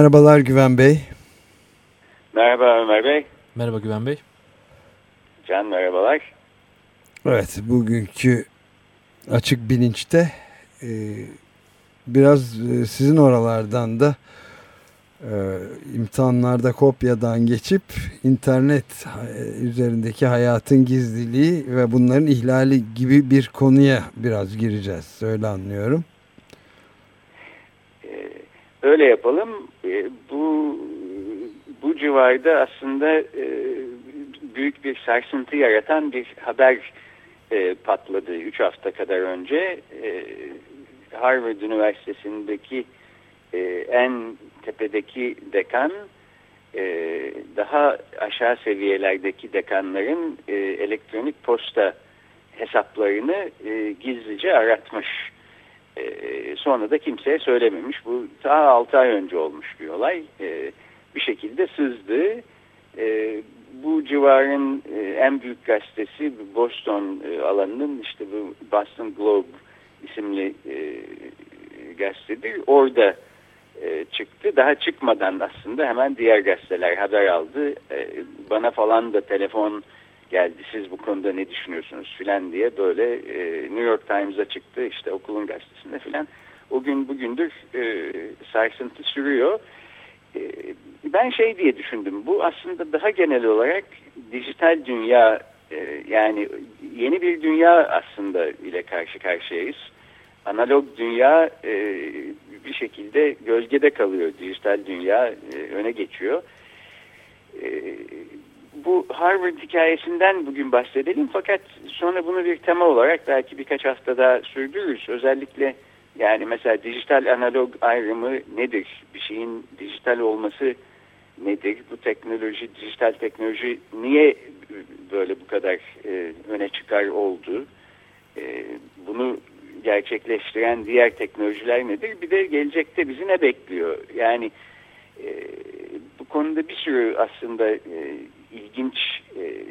Merhabalar Güven Bey. Merhaba Ömer Bey. Merhaba Güven Bey. Can merhabalar. Evet bugünkü açık bilinçte e, biraz e, sizin oralardan da e, imtihanlarda kopyadan geçip internet e, üzerindeki hayatın gizliliği ve bunların ihlali gibi bir konuya biraz gireceğiz. Öyle anlıyorum. Ee, öyle yapalım. Ee, bu bu civarda aslında e, büyük bir sarsıntı yaratan bir haber e, patladı 3 hafta kadar önce. E, Harvard Üniversitesi'ndeki e, en tepedeki dekan e, daha aşağı seviyelerdeki dekanların e, elektronik posta hesaplarını e, gizlice aratmış. E, sonra da kimseye söylememiş. Bu daha 6 ay önce olmuş bir olay. E, bir şekilde sızdı. E, bu civarın e, en büyük gazetesi Boston e, alanının işte bu Boston Globe isimli e, gazetedir. Orada e, çıktı. Daha çıkmadan aslında hemen diğer gazeteler haber aldı. E, bana falan da telefon geldi. Siz bu konuda ne düşünüyorsunuz filan diye böyle e, New York Times'a çıktı. işte okulun gazetesinde filan. O gün bugündür e, sarsıntı sürüyor. E, ben şey diye düşündüm. Bu aslında daha genel olarak dijital dünya e, yani yeni bir dünya aslında ile karşı karşıyayız analog dünya e, bir şekilde gölgede kalıyor. Dijital dünya e, öne geçiyor. Bu Harvard hikayesinden bugün bahsedelim fakat sonra bunu bir tema olarak belki birkaç hafta daha sürdürürüz. Özellikle yani mesela dijital analog ayrımı nedir? Bir şeyin dijital olması nedir? Bu teknoloji, dijital teknoloji niye böyle bu kadar e, öne çıkar oldu? E, bunu gerçekleştiren diğer teknolojiler nedir? Bir de gelecekte bizi ne bekliyor? Yani e, bu konuda bir sürü aslında e, ilginç e,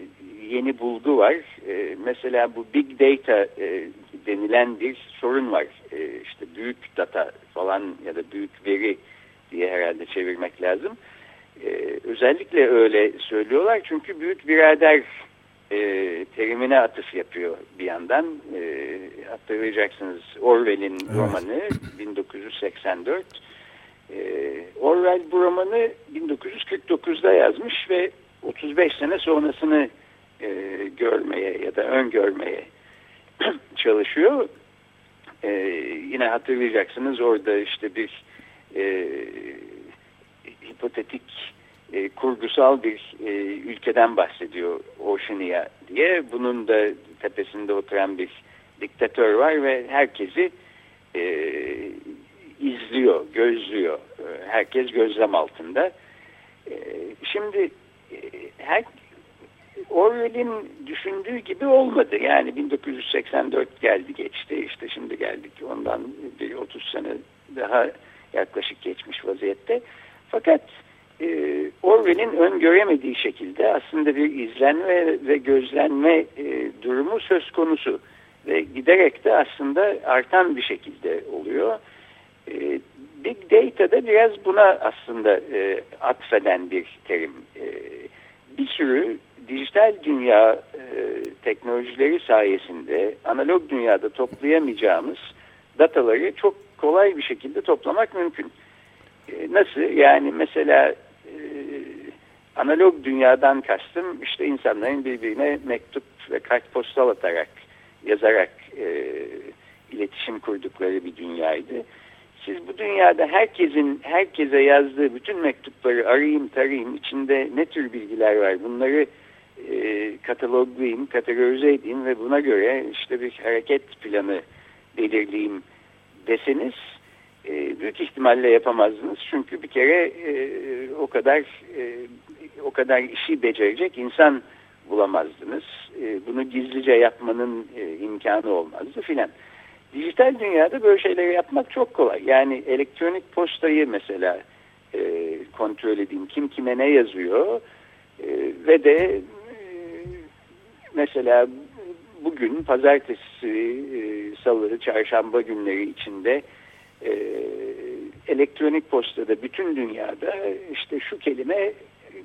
yeni bulgu var. E, mesela bu big data e, denilen bir sorun var. E, işte büyük data falan ya da büyük veri diye herhalde çevirmek lazım. E, özellikle öyle söylüyorlar çünkü büyük birader e, terimine atıf yapıyor bir yandan. E, hatırlayacaksınız Orwell'in evet. romanı 1984. E, Orwell bu romanı 1949'da yazmış ve 35 sene sonrasını e, görmeye ya da öngörmeye çalışıyor. E, yine hatırlayacaksınız orada işte bir e, hipotetik e, kurgusal bir e, ülkeden bahsediyor Oceania diye. Bunun da tepesinde oturan bir diktatör var ve herkesi e, izliyor, gözlüyor. Herkes gözlem altında. E, şimdi her Orwell'in düşündüğü gibi olmadı. Yani 1984 geldi geçti işte şimdi geldik ondan bir 30 sene daha yaklaşık geçmiş vaziyette. Fakat e, Orwell'in öngöremediği şekilde aslında bir izlenme ve gözlenme e, durumu söz konusu. Ve giderek de aslında artan bir şekilde oluyor. E, Big Data da biraz buna aslında e, atfeden bir terim. E, bir sürü dijital dünya e, teknolojileri sayesinde analog dünyada toplayamayacağımız dataları çok kolay bir şekilde toplamak mümkün. E, nasıl? Yani mesela e, analog dünyadan kastım işte insanların birbirine mektup ve kartpostal atarak yazarak e, iletişim kurdukları bir dünyaydı. Siz bu dünyada herkesin herkese yazdığı bütün mektupları arayayım tarayayım içinde ne tür bilgiler var bunları e, kataloglayayım, kategorize edeyim ve buna göre işte bir hareket planı belirleyeyim deseniz e, büyük ihtimalle yapamazdınız. Çünkü bir kere e, o kadar e, o kadar işi becerecek insan bulamazdınız. E, bunu gizlice yapmanın e, imkanı olmazdı filan. Dijital dünyada böyle şeyleri yapmak çok kolay. Yani elektronik postayı mesela e, kontrol edeyim. Kim kime ne yazıyor e, ve de e, mesela bugün pazartesi, e, salı, çarşamba günleri içinde e, elektronik postada bütün dünyada işte şu kelime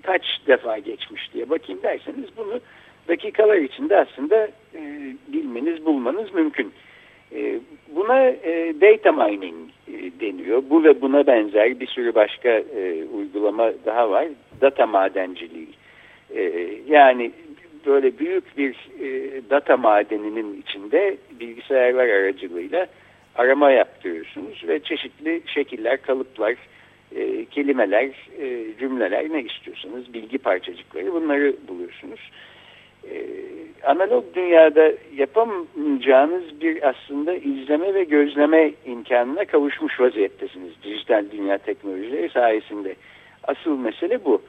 kaç defa geçmiş diye bakayım derseniz bunu dakikalar içinde aslında e, bilmeniz, bulmanız mümkün. Buna e, data mining e, deniyor. Bu ve buna benzer bir sürü başka e, uygulama daha var. Data madenciliği. E, yani böyle büyük bir e, data madeninin içinde bilgisayarlar aracılığıyla arama yaptırıyorsunuz ve çeşitli şekiller, kalıplar, e, kelimeler, e, cümleler ne istiyorsanız bilgi parçacıkları bunları buluyorsunuz. E, analog dünyada yapamayacağınız bir aslında izleme ve gözleme imkanına kavuşmuş vaziyettesiniz dijital dünya teknolojileri sayesinde. Asıl mesele bu.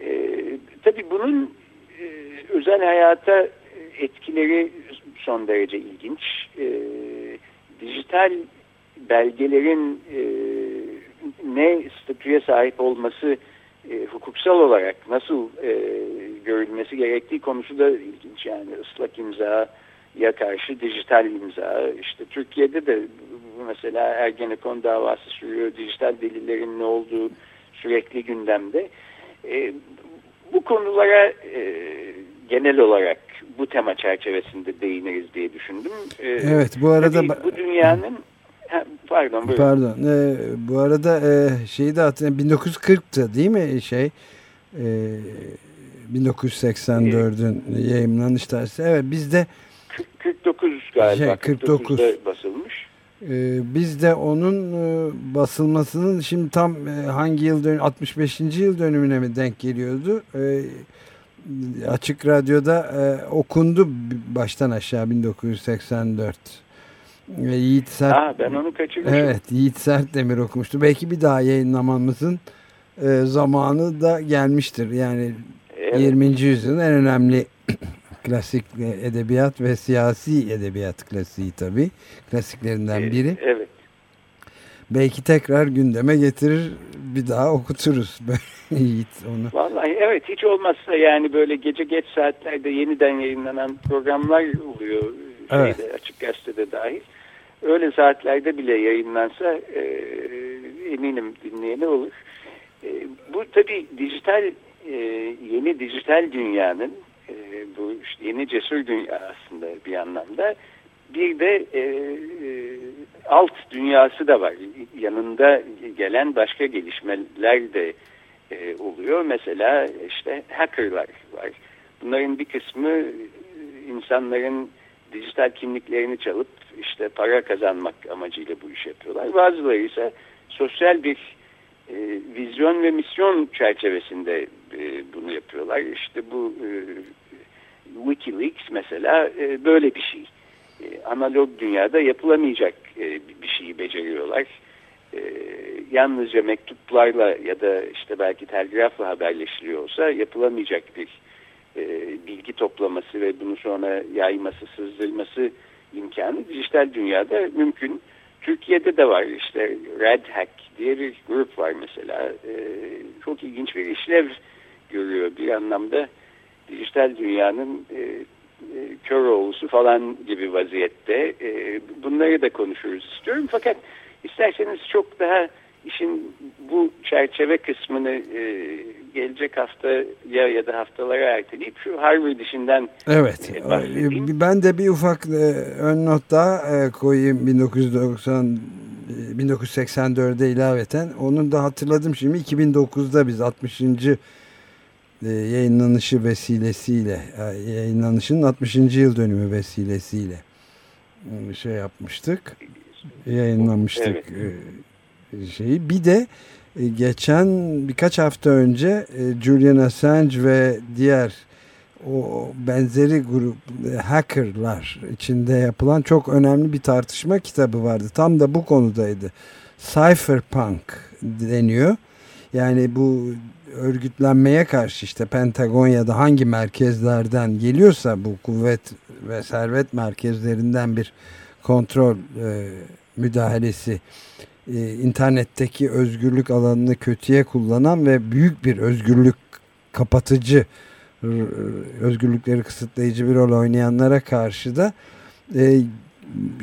E, tabii bunun e, özel hayata etkileri son derece ilginç. E, dijital belgelerin e, ne statüye sahip olması e, hukuksal olarak nasıl e, görülmesi gerektiği konusu da ilginç. Yani ıslak imza ya karşı dijital imza. İşte Türkiye'de de mesela Ergenekon davası sürüyor. Dijital delillerin ne olduğu sürekli gündemde. E, bu konulara e, genel olarak bu tema çerçevesinde değiniriz diye düşündüm. E, evet bu arada... bu dünyanın pardon buyurun. Pardon. E, bu arada e, şeyi de hatırlayayım. 1940'tı değil mi şey? E, 1984'ün evet. yayınlanış tarihi. Evet bizde 49 galiba. Şey, 49. basılmış. Ee, biz de onun e, basılmasının şimdi tam e, hangi yıl dönüm 65. yıl dönümüne mi denk geliyordu? E, açık radyoda e, okundu baştan aşağı 1984. Ve Yiğit Sert, Aa, ben onu kaçırmışım. Evet Yiğit Sert Demir okumuştu. Belki bir daha yayınlamamızın e, zamanı da gelmiştir. Yani evet. 20. yüzyılın en önemli klasik edebiyat ve siyasi edebiyat klasiği tabi. Klasiklerinden e, biri. Evet. Belki tekrar gündeme getirir bir daha okuturuz. Yiğit onu. Vallahi evet hiç olmazsa yani böyle gece geç saatlerde yeniden yayınlanan programlar oluyor. Şeyde, evet. Açık gazetede dahil öyle saatlerde bile yayınlansa e, eminim dinleyeni olur. E, bu tabi dijital e, yeni dijital dünyanın e, bu işte yeni cesur dünya aslında bir anlamda bir de e, e, alt dünyası da var. Yanında gelen başka gelişmeler de e, oluyor. Mesela işte hackerlar var. Bunların bir kısmı insanların dijital kimliklerini çalıp işte para kazanmak amacıyla bu işi yapıyorlar. Bazıları ise sosyal bir e, vizyon ve misyon çerçevesinde e, bunu yapıyorlar. İşte bu e, Wikileaks mesela e, böyle bir şey. E, analog dünyada yapılamayacak e, bir şeyi beceriyorlar. E, yalnızca mektuplarla ya da işte belki telgrafla haberleşiliyorsa yapılamayacak bir e, bilgi toplaması ve bunu sonra yayması, sızdırması imkanı dijital dünyada mümkün. Türkiye'de de var işte Red Hack diye bir grup var mesela. E, çok ilginç bir işlev görüyor bir anlamda dijital dünyanın e, kör oğlusu falan gibi vaziyette. Bunları da konuşuruz istiyorum. Fakat isterseniz çok daha işin bu çerçeve kısmını e, gelecek hafta ya ya da haftalara erteleyip şu Harvard işinden Evet. E, ben de bir ufak e, ön not daha e, koyayım 1990 1984'de ilaveten. Onu da hatırladım şimdi 2009'da biz 60. yayınlanışı vesilesiyle yayınlanışın 60. yıl dönümü vesilesiyle şey yapmıştık. Yayınlamıştık evet. Şeyi. Bir de e, geçen birkaç hafta önce e, Julian Assange ve diğer o benzeri grup e, hackerlar içinde yapılan çok önemli bir tartışma kitabı vardı. Tam da bu konudaydı. cypherpunk deniyor. Yani bu örgütlenmeye karşı işte Pentagon ya da hangi merkezlerden geliyorsa bu kuvvet ve servet merkezlerinden bir kontrol e, müdahalesi e, internetteki özgürlük alanını kötüye kullanan ve büyük bir özgürlük kapatıcı özgürlükleri kısıtlayıcı bir rol oynayanlara karşı da e,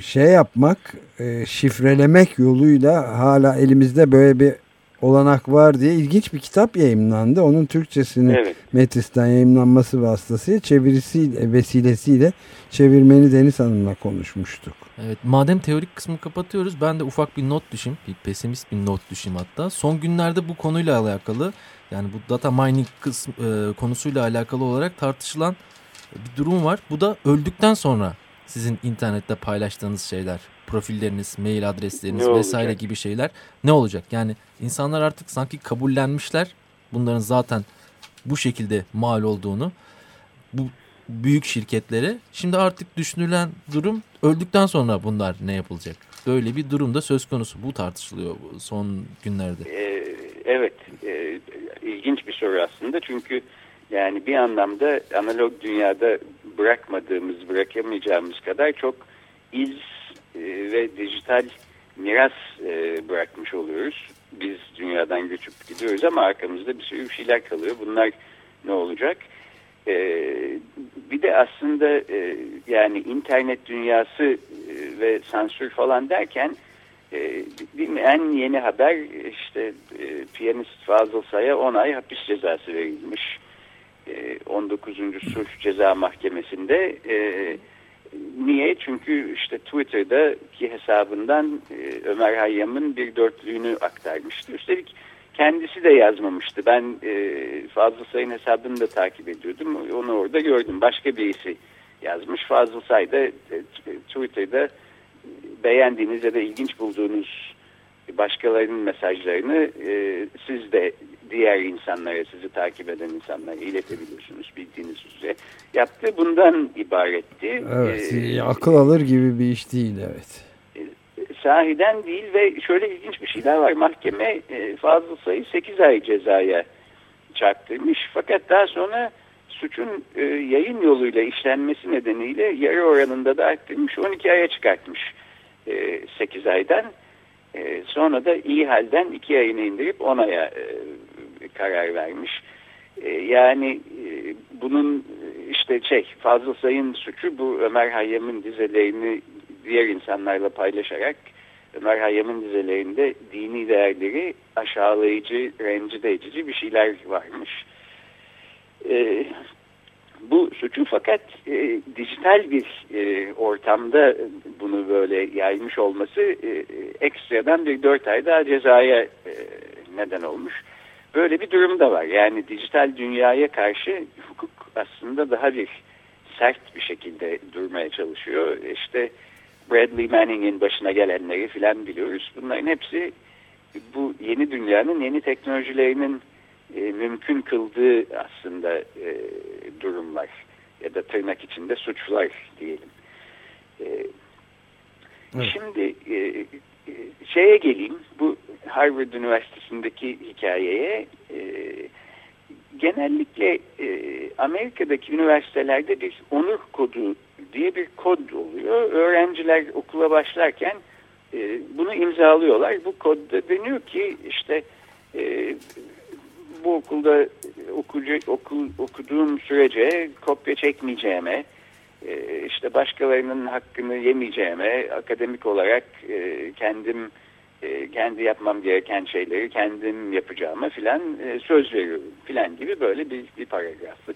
şey yapmak e, şifrelemek yoluyla hala elimizde böyle bir olanak var diye ilginç bir kitap yayınlandı. Onun Türkçesini evet. Metis'ten yayınlanması vasıtasıyla çevirisiyle vesilesiyle çevirmeni Deniz Hanım'la konuşmuştuk. Evet madem teorik kısmı kapatıyoruz ben de ufak bir not düşeyim. Bir pesimist bir not düşeyim hatta. Son günlerde bu konuyla alakalı yani bu data mining kısmı, e, konusuyla alakalı olarak tartışılan bir durum var. Bu da öldükten sonra sizin internette paylaştığınız şeyler, profilleriniz, mail adresleriniz vesaire gibi şeyler ne olacak? Yani insanlar artık sanki kabullenmişler bunların zaten bu şekilde mal olduğunu. Bu büyük şirketlere. Şimdi artık düşünülen durum öldükten sonra bunlar ne yapılacak? Böyle bir durumda söz konusu. Bu tartışılıyor son günlerde. Ee, evet. E, ilginç bir soru aslında. Çünkü yani bir anlamda analog dünyada bırakmadığımız, bırakamayacağımız kadar çok iz e, ve dijital miras e, bırakmış oluyoruz. Biz dünyadan göçüp gidiyoruz ama arkamızda bir sürü şeyler kalıyor. Bunlar ne olacak? E, bir de aslında yani internet dünyası ve sansür falan derken değil mi? en yeni haber işte e, piyanist Fazıl Say'a 10 ay hapis cezası verilmiş. E, 19. Sulh Ceza Mahkemesi'nde e, niye? Çünkü işte Twitter'daki hesabından e, Ömer Hayyam'ın bir dörtlüğünü aktarmıştı. Üstelik kendisi de yazmamıştı. Ben e, Fazıl Say'ın hesabını da takip ediyordum. Onu orada gördüm. Başka birisi yazmış. Fazıl Say da e, Twitter'da beğendiğiniz ya da ilginç bulduğunuz başkalarının mesajlarını e, siz de diğer insanlara, sizi takip eden insanlara iletebiliyorsunuz bildiğiniz üzere. Yaptığı bundan ibaretti. Evet, ee, akıl alır gibi bir iş değil, evet sahiden değil ve şöyle ilginç bir şeyler var. Mahkeme e, Fazıl Say'ı 8 ay cezaya çarptırmış. Fakat daha sonra suçun e, yayın yoluyla işlenmesi nedeniyle yarı oranında da arttırmış. 12 aya çıkartmış e, 8 aydan. E, sonra da iyi halden 2 ayını indirip 10 aya e, karar vermiş. E, yani e, bunun işte şey Fazıl Say'ın suçu bu Ömer Hayyam'ın dizelerini diğer insanlarla paylaşarak Ömer Hayyam'ın dizelerinde dini değerleri aşağılayıcı, rencide edici bir şeyler varmış. E, bu suçu fakat e, dijital bir e, ortamda bunu böyle yaymış olması e, ekstradan bir dört ay daha cezaya e, neden olmuş. Böyle bir durum da var. Yani dijital dünyaya karşı hukuk aslında daha bir sert bir şekilde durmaya çalışıyor. İşte Bradley Manning'in başına gelenleri filan biliyoruz. Bunların hepsi bu yeni dünyanın yeni teknolojilerinin e, mümkün kıldığı aslında e, durumlar ya da tırnak içinde suçlar diyelim. E, evet. Şimdi e, şeye geleyim bu Harvard Üniversitesi'ndeki hikayeye e, genellikle e, Amerika'daki üniversitelerde bir onur kodu diye bir kod oluyor. Öğrenciler okula başlarken e, bunu imzalıyorlar. Bu kodda deniyor ki işte e, bu okulda okucu, okul, okuduğum sürece kopya çekmeyeceğime, e, işte başkalarının hakkını yemeyeceğime, akademik olarak e, kendim e, kendi yapmam gereken şeyleri kendim yapacağıma filan e, söz veriyorum filan gibi böyle bir, bir paragraflık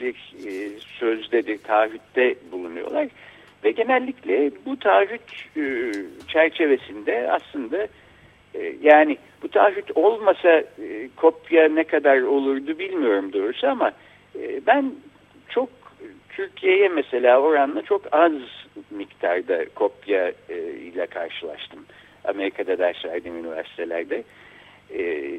bir e, sözde bir taahhütte bulunuyorlar. Ve genellikle bu taahhüt çerçevesinde aslında yani bu taahhüt olmasa kopya ne kadar olurdu bilmiyorum doğrusu ama ben çok Türkiye'ye mesela oranla çok az miktarda kopya e, ile karşılaştım. Amerika'da ders verdiğim üniversitelerde. E,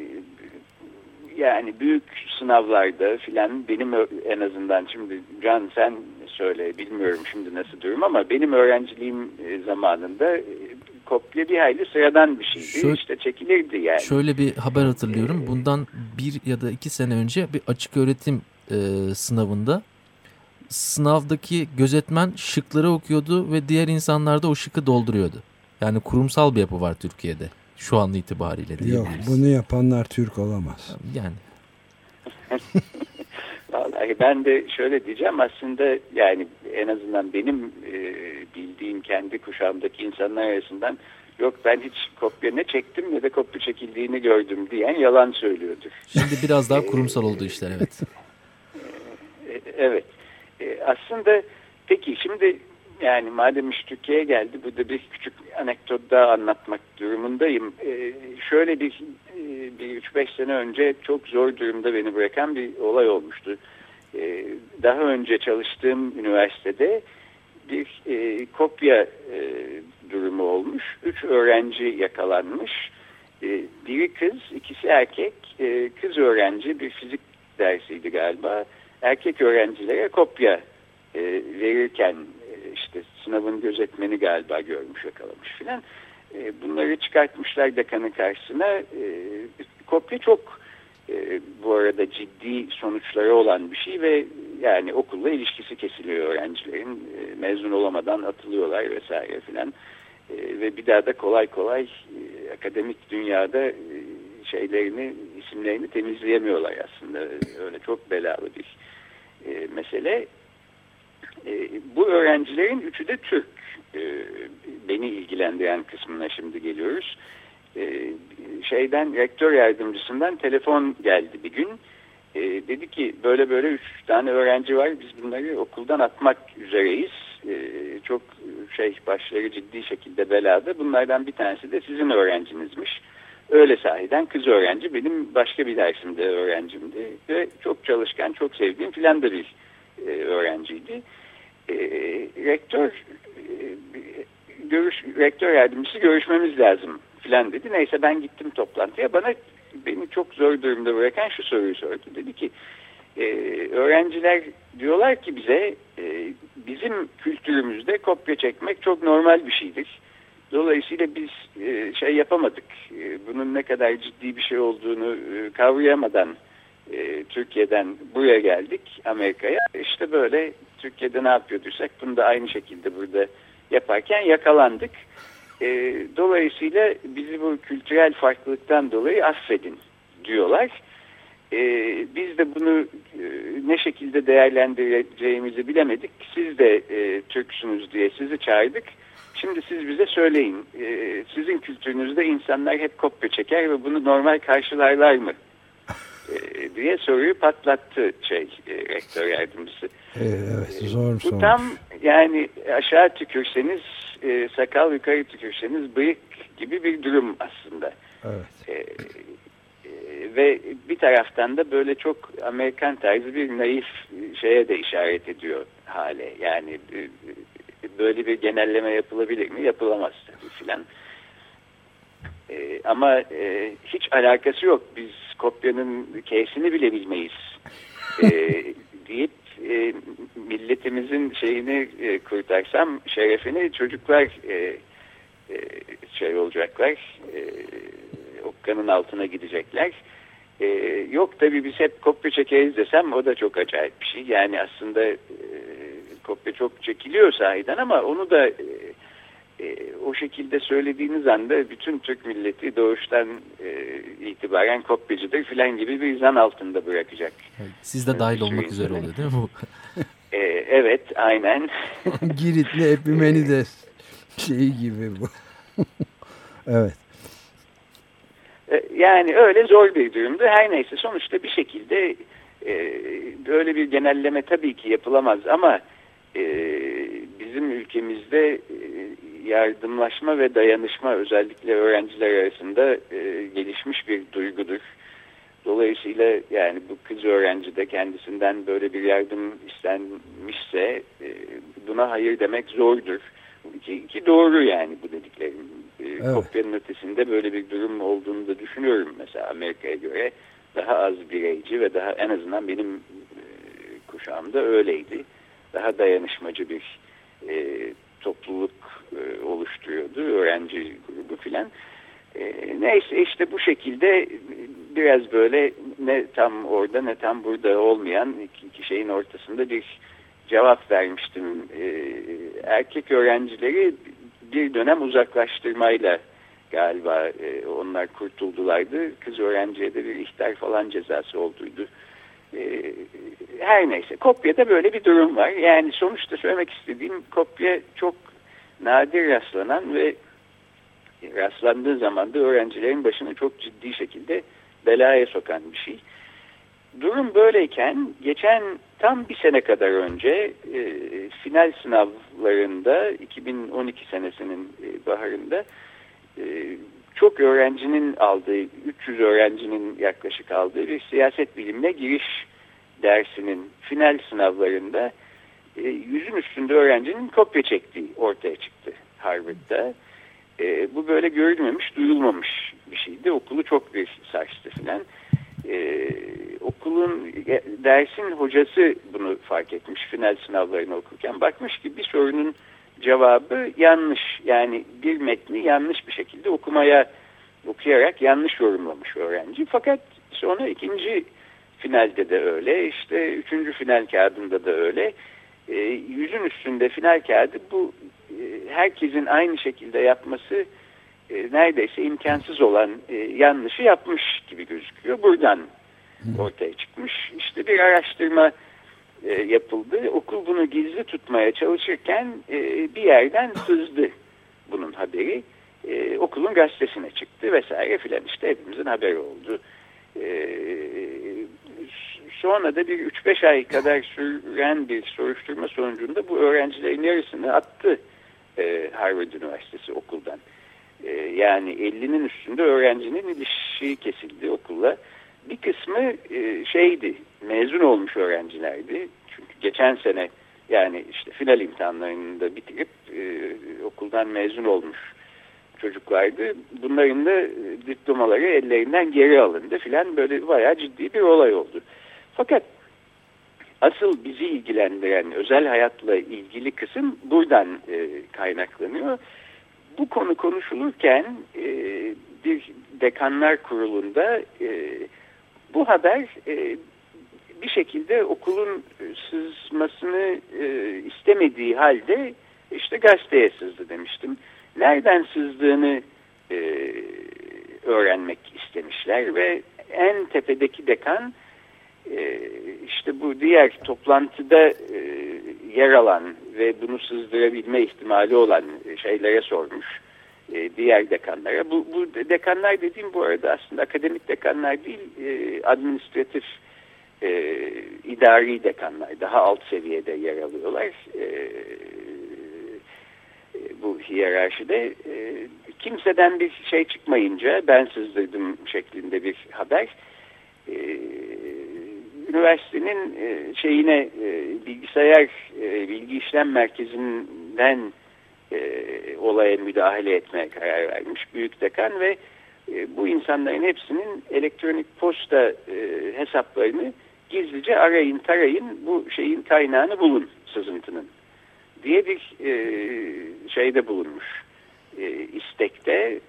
yani büyük sınavlarda filan benim en azından şimdi Can sen söyle bilmiyorum şimdi nasıl durum ama benim öğrenciliğim e, zamanında e, kopya bir hayli sıradan bir şeydi. Şöyle, işte çekilirdi yani. Şöyle bir haber hatırlıyorum. Bundan bir ya da iki sene önce bir açık öğretim e, sınavında sınavdaki gözetmen şıkları okuyordu ve diğer insanlar da o şıkı dolduruyordu. Yani kurumsal bir yapı var Türkiye'de şu an itibariyle Yok bunu yapanlar Türk olamaz. Yani. Vallahi ben de şöyle diyeceğim aslında yani en azından benim e, bildiğim kendi kuşağımdaki insanlar arasından yok ben hiç kopya ne çektim ne de kopya çekildiğini gördüm diyen yalan söylüyordur. Şimdi biraz daha kurumsal oldu işler evet. E, evet. E, aslında peki şimdi yani madem iş Türkiye'ye geldi burada bir küçük anekdot daha anlatmak durumundayım. Ee, şöyle bir, e, bir 3-5 sene önce çok zor durumda beni bırakan bir olay olmuştu. Ee, daha önce çalıştığım üniversitede bir e, kopya e, durumu olmuş. Üç öğrenci yakalanmış. E, biri kız, ikisi erkek. E, kız öğrenci bir fizik dersiydi galiba. Erkek öğrencilere kopya e, verirken işte sınavın gözetmeni galiba görmüş yakalamış filan. E, bunları çıkartmışlar dekanın karşısına. E, kopya çok e, bu arada ciddi sonuçları olan bir şey ve yani okulla ilişkisi kesiliyor öğrencilerin. E, mezun olamadan atılıyorlar vesaire filan. E, ve bir daha da kolay kolay e, akademik dünyada e, şeylerini, isimlerini temizleyemiyorlar aslında. Öyle çok belalı bir e, mesele. E, bu öğrencilerin üçü de Türk. E, beni ilgilendiren kısmına şimdi geliyoruz. E, şeyden rektör yardımcısından telefon geldi bir gün. E, dedi ki böyle böyle üç tane öğrenci var biz bunları okuldan atmak üzereyiz. E, çok şey başları ciddi şekilde belada. Bunlardan bir tanesi de sizin öğrencinizmiş. Öyle sahiden kız öğrenci benim başka bir dersimde öğrencimdi ve çok çalışkan çok sevdiğim filan da bir e, öğrenciydi e, rektör e, görüş rektör yardımcısı görüşmemiz lazım filan dedi. Neyse ben gittim toplantıya. Bana beni çok zor durumda bırakan şu soruyu sordu. Dedi ki e, öğrenciler diyorlar ki bize e, bizim kültürümüzde kopya çekmek çok normal bir şeydir. Dolayısıyla biz e, şey yapamadık. E, bunun ne kadar ciddi bir şey olduğunu e, kavrayamadan Türkiye'den buraya geldik Amerika'ya. İşte böyle Türkiye'de ne yapıyorduysak bunu da aynı şekilde burada yaparken yakalandık. Dolayısıyla bizi bu kültürel farklılıktan dolayı affedin diyorlar. Biz de bunu ne şekilde değerlendireceğimizi bilemedik. Siz de e, Türksünüz diye sizi çağırdık. Şimdi siz bize söyleyin. E, sizin kültürünüzde insanlar hep kopya çeker ve bunu normal karşılarlar mı? E, diye soruyu patlattı şey e, rektör yardımcısı. E, evet zor Bu tam yani aşağı tükürseniz e, sakal yukarı tükürseniz bıyık gibi bir durum aslında. Evet. E, e, ve bir taraftan da böyle çok Amerikan tarzı bir naif şeye de işaret ediyor hale. Yani e, böyle bir genelleme yapılabilir mi? Yapılamaz tabii filan. E, ama e, hiç alakası yok. Biz kopyanın K'sini bile bilmeyiz. E, deyip e, milletimizin şeyini e, kurtarsam şerefini çocuklar e, e, şey olacaklar. E, okkanın altına gidecekler. E, yok tabii biz hep kopya çekeriz desem o da çok acayip bir şey. Yani aslında e, kopya çok çekiliyor sahiden ama onu da e, e, o şekilde söylediğiniz anda bütün Türk milleti doğuştan e, itibaren kopyacıdır filan gibi bir zan altında bırakacak. Siz de dahil olmak üzere oluyor değil mi bu? e, evet aynen. Giritli Epimenides şeyi gibi bu. evet. E, yani öyle zor bir durumdu. Her neyse sonuçta bir şekilde e, böyle bir genelleme tabii ki yapılamaz ama e, bizim ülkemizde e, yardımlaşma ve dayanışma özellikle öğrenciler arasında e, gelişmiş bir duygudur. Dolayısıyla yani bu kız öğrenci de kendisinden böyle bir yardım istenmişse e, buna hayır demek zordur. Ki, ki doğru yani bu dediklerim. E, evet. Kopyanın ötesinde böyle bir durum olduğunu da düşünüyorum. Mesela Amerika'ya göre daha az bireyci ve daha en azından benim e, kuşağımda öyleydi. Daha dayanışmacı bir e, topluluk e, oluşturuyordu. Öğrenci grubu filan. E, neyse işte bu şekilde biraz böyle ne tam orada ne tam burada olmayan iki, şeyin ortasında bir cevap vermiştim. E, erkek öğrencileri bir dönem uzaklaştırmayla galiba e, onlar kurtuldulardı. Kız öğrenciye de bir ihtar falan cezası olduydu. E, her neyse kopyada böyle bir durum var. Yani sonuçta söylemek istediğim kopya çok nadir rastlanan ve rastlandığı zaman da öğrencilerin başını çok ciddi şekilde belaya sokan bir şey. Durum böyleyken geçen tam bir sene kadar önce e, final sınavlarında 2012 senesinin e, baharında e, çok öğrencinin aldığı 300 öğrencinin yaklaşık aldığı bir siyaset bilimine giriş dersinin final sınavlarında e, yüzün üstünde öğrencinin kopya çektiği ortaya çıktı Harvard'da. E, bu böyle görülmemiş, duyulmamış bir şeydi. Okulu çok bir sarstı filan. E, okulun e, dersin hocası bunu fark etmiş final sınavlarını okurken. Bakmış ki bir sorunun cevabı yanlış. Yani bir metni yanlış bir şekilde okumaya okuyarak yanlış yorumlamış öğrenci. Fakat sonra ikinci finalde de öyle. işte üçüncü final kağıdında da öyle. E, yüzün üstünde final kağıdı bu e, herkesin aynı şekilde yapması e, neredeyse imkansız olan e, yanlışı yapmış gibi gözüküyor. Buradan ortaya çıkmış. İşte bir araştırma e, yapıldı. Okul bunu gizli tutmaya çalışırken e, bir yerden sızdı bunun haberi. E, okulun gazetesine çıktı vesaire filan işte hepimizin haberi oldu. Sonra da bir 3-5 ay kadar süren bir soruşturma sonucunda bu öğrencilerin yarısını attı Harvard Üniversitesi okuldan. Yani 50'nin üstünde öğrencinin ilişiği kesildi okulla. Bir kısmı şeydi, mezun olmuş öğrencilerdi. Çünkü geçen sene yani işte final imtihanlarını da bitirip e, okuldan mezun olmuş çocuklardı. Bunların da diplomaları ellerinden geri alındı filan böyle bayağı ciddi bir olay oldu. Fakat asıl bizi ilgilendiren özel hayatla ilgili kısım buradan e, kaynaklanıyor. Bu konu konuşulurken e, bir dekanlar kurulunda e, bu haber e, bir şekilde okulun sızmasını e, istemediği halde işte gazeteye sızdı demiştim. Nereden sızdığını e, öğrenmek istemişler ve en tepedeki dekan e, işte bu diğer toplantıda e, yer alan ve bunu sızdırabilme ihtimali olan şeylere sormuş e, diğer dekanlara. Bu, bu dekanlar dediğim bu arada aslında akademik dekanlar değil administratif idari dekanlar daha alt seviyede yer alıyorlar. Bu hiyerarşide kimseden bir şey çıkmayınca ben sızdırdım şeklinde bir haber. Üniversitenin e, şeyine e, bilgisayar e, bilgi işlem merkezinden olaya müdahale etmeye karar vermiş büyük dekan ve bu insanların hepsinin elektronik posta hesaplarını gizlice arayın tarayın bu şeyin kaynağını bulun sızıntının diye bir şeyde bulunmuş istekte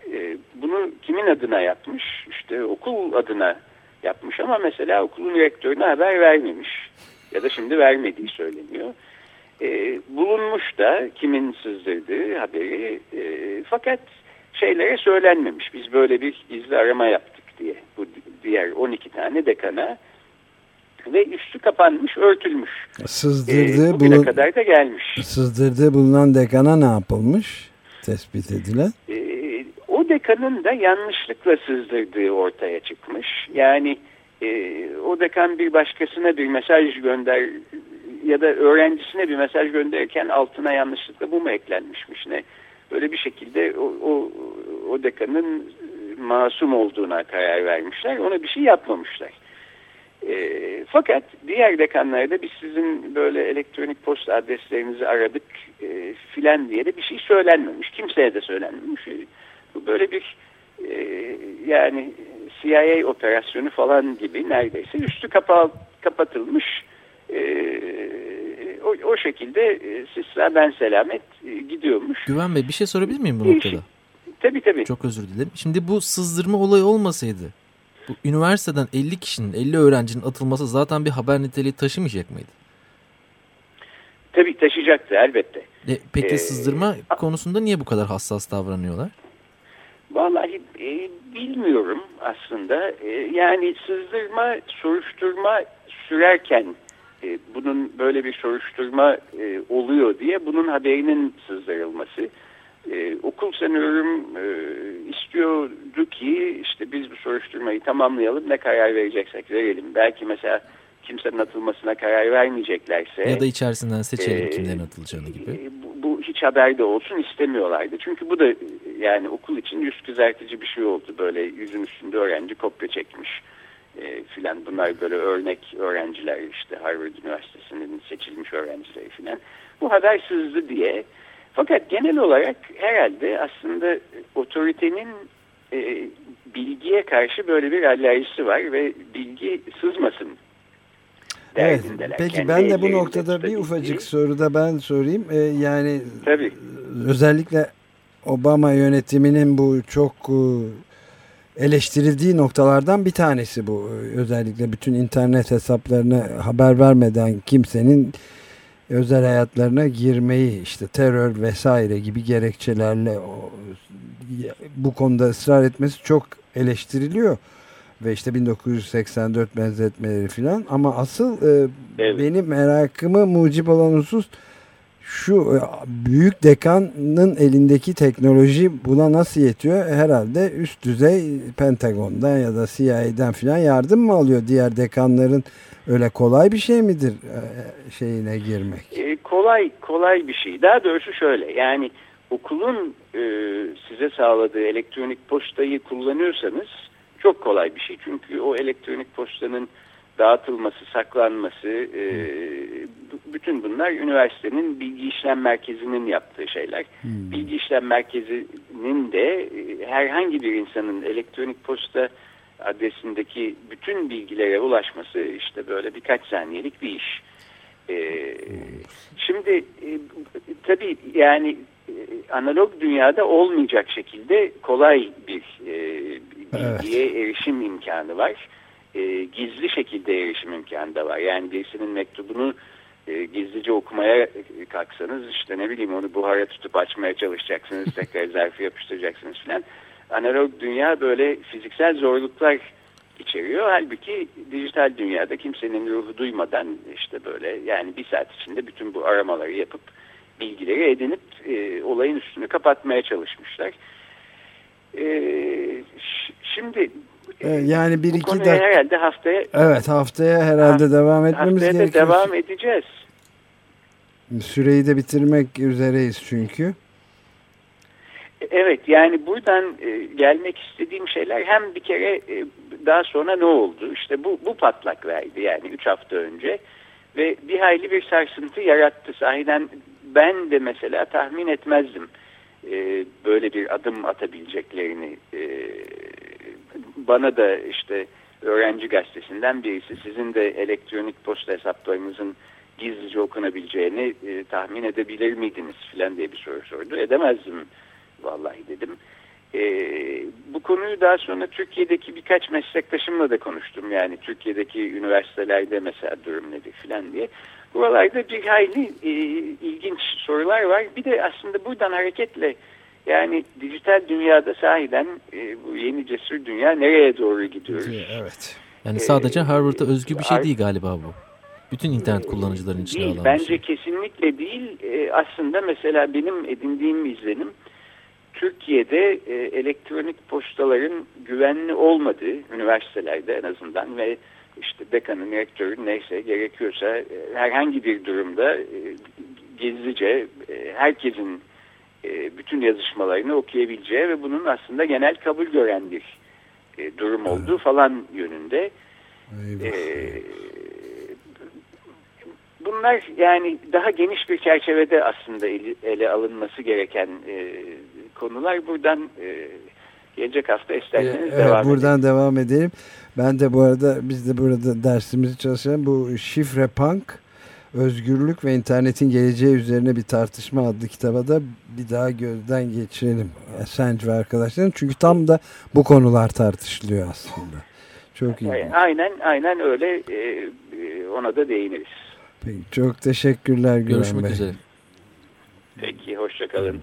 bunu kimin adına yapmış işte okul adına yapmış ama mesela okulun rektörüne haber vermemiş ya da şimdi vermediği söyleniyor. E, bulunmuş da kimin sızdırdığı haberi e, fakat şeylere söylenmemiş. Biz böyle bir gizli arama yaptık diye bu diğer 12 tane dekana ve üstü kapanmış, örtülmüş. Sızdırdığı, e, bulun... kadar da gelmiş. Sızdırdığı bulunan dekana ne yapılmış? Tespit edilen. E, o dekanın da yanlışlıkla sızdırdığı ortaya çıkmış. Yani e, o dekan bir başkasına bir mesaj gönder ya da öğrencisine bir mesaj gönderirken altına yanlışlıkla bu mu eklenmişmiş ne? Böyle bir şekilde o, o, o dekanın masum olduğuna karar vermişler. Ona bir şey yapmamışlar. E, fakat diğer dekanlarda biz sizin böyle elektronik posta adreslerinizi aradık e, filan diye de bir şey söylenmemiş. Kimseye de söylenmemiş. Bu böyle bir e, yani CIA operasyonu falan gibi neredeyse üstü kapalı, kapatılmış e, o, o şekilde e, sisler ben selamet e, gidiyormuş. Güven Bey bir şey sorabilir miyim bu noktada? Tabii tabii. Çok özür dilerim. Şimdi bu sızdırma olayı olmasaydı bu üniversiteden 50 kişinin 50 öğrencinin atılması zaten bir haber niteliği taşımayacak mıydı? Tabii taşıyacaktı elbette. E, peki Ee, sızdırma konusunda niye bu kadar hassas davranıyorlar? Vallahi e, bilmiyorum aslında. E, yani sızdırma, soruşturma sürerken e, bunun böyle bir soruşturma e, oluyor diye bunun haberinin sızdırılması. E, okul sanıyorum e, istiyordu ki işte biz bu soruşturmayı tamamlayalım ne karar vereceksek verelim. Belki mesela kimsenin atılmasına karar vermeyeceklerse. Ya da içerisinden seçelim Ee, kimlerin atılacağını gibi. e, Bu, bu hiç haberde olsun istemiyorlardı. Çünkü bu da e, yani okul için yüz kızartıcı bir şey oldu. Böyle yüzün üstünde öğrenci kopya çekmiş e, filan. Bunlar böyle örnek öğrenciler işte Harvard Üniversitesi'nin seçilmiş öğrencileri filan. Bu haber sızdı diye. Fakat genel olarak herhalde aslında otoritenin e, bilgiye karşı böyle bir alerjisi var ve bilgi sızmasın Evet. Peki Kendi ben de bu noktada bir ufacık soruda ben sorayım. Ee, yani Tabii. özellikle Obama yönetiminin bu çok e, eleştirildiği noktalardan bir tanesi bu. Ee, Özellikle bütün internet hesaplarına haber vermeden kimsenin özel hayatlarına girmeyi işte terör vesaire gibi gerekçelerle o, bu konuda ısrar etmesi çok eleştiriliyor ve işte 1984 benzetmeleri filan ama asıl e, Evet. benim merakımı mucip olan husus şu e, büyük dekanın elindeki teknoloji buna nasıl yetiyor? Herhalde üst düzey Pentagon'dan ya da CIA'den filan yardım mı alıyor diğer dekanların? Öyle kolay bir şey midir e, şeyine girmek? E, kolay kolay bir şey. Daha doğrusu şöyle yani okulun e, size sağladığı elektronik postayı kullanıyorsanız çok kolay bir şey. Çünkü o elektronik postanın dağıtılması, saklanması e, bütün bunlar üniversitenin bilgi işlem merkezinin yaptığı şeyler. Hmm. Bilgi işlem merkezinin de e, herhangi bir insanın elektronik posta adresindeki bütün bilgilere ulaşması işte böyle birkaç saniyelik bir iş. Ee, şimdi e, tabii yani e, analog dünyada olmayacak şekilde kolay bir e, bilgiye erişim imkanı var. E, gizli şekilde erişim imkanı da var. Yani birisinin mektubunu e, gizlice okumaya kalksanız işte ne bileyim onu buhara tutup açmaya çalışacaksınız. Tekrar zarfı yapıştıracaksınız filan. Analog dünya böyle fiziksel zorluklar içeriyor. Halbuki dijital dünyada kimsenin ruhu duymadan işte böyle yani bir saat içinde bütün bu aramaları yapıp bilgileri edinip e, olayın üstünü kapatmaya çalışmışlar. E, şimdi yani bir iki dakika. herhalde haftaya Evet haftaya herhalde devam etmemiz haftaya gerekiyor. devam edeceğiz. Süreyi de bitirmek üzereyiz çünkü. Evet yani buradan e, gelmek istediğim şeyler hem bir kere e, daha sonra ne oldu? İşte bu, bu patlak verdi yani 3 hafta önce ve bir hayli bir sarsıntı yarattı. Sahiden ben de mesela tahmin etmezdim e, böyle bir adım atabileceklerini. E, bana da işte öğrenci gazetesinden birisi sizin de elektronik posta hesaplarınızın gizlice okunabileceğini e, tahmin edebilir miydiniz filan diye bir soru sordu. Edemezdim vallahi dedim. E, bu konuyu daha sonra Türkiye'deki birkaç meslektaşımla da konuştum. Yani Türkiye'deki üniversitelerde mesela durum nedir filan diye. Buralarda bir hayli e, ilginç sorular var. Bir de aslında buradan hareketle yani dijital dünyada sahiden e, bu yeni cesur dünya nereye doğru gidiyoruz? Evet. Yani sadece Ee, Harvard'a özgü bir şey değil galiba bu. Bütün internet kullanıcıların içine Değil, alan bence şey. kesinlikle değil. E, aslında mesela benim edindiğim izlenim Türkiye'de e, elektronik postaların güvenli olmadığı üniversitelerde en azından ve işte dekanın, rektörün neyse gerekiyorsa e, herhangi bir durumda e, gizlice e, herkesin e, bütün yazışmalarını okuyabileceği ve bunun aslında genel kabul gören bir e, durum olduğu falan yönünde. Eyvah. Ee, bunlar yani daha geniş bir çerçevede aslında ele, ele alınması gereken e, konular. Buradan e, gelecek hafta isterseniz Evet, devam buradan devam edelim. Ben de bu arada biz de burada dersimizi çalışalım. Bu şifre punk Özgürlük ve internetin geleceği üzerine bir tartışma adlı kitaba da bir daha gözden geçirelim. Assange ve arkadaşların. Çünkü tam da bu konular tartışılıyor aslında. Çok iyi. Aynen, aynen öyle. E, ona da değiniriz. Peki, çok teşekkürler Görüşmek Bey. üzere. Peki, hoşçakalın.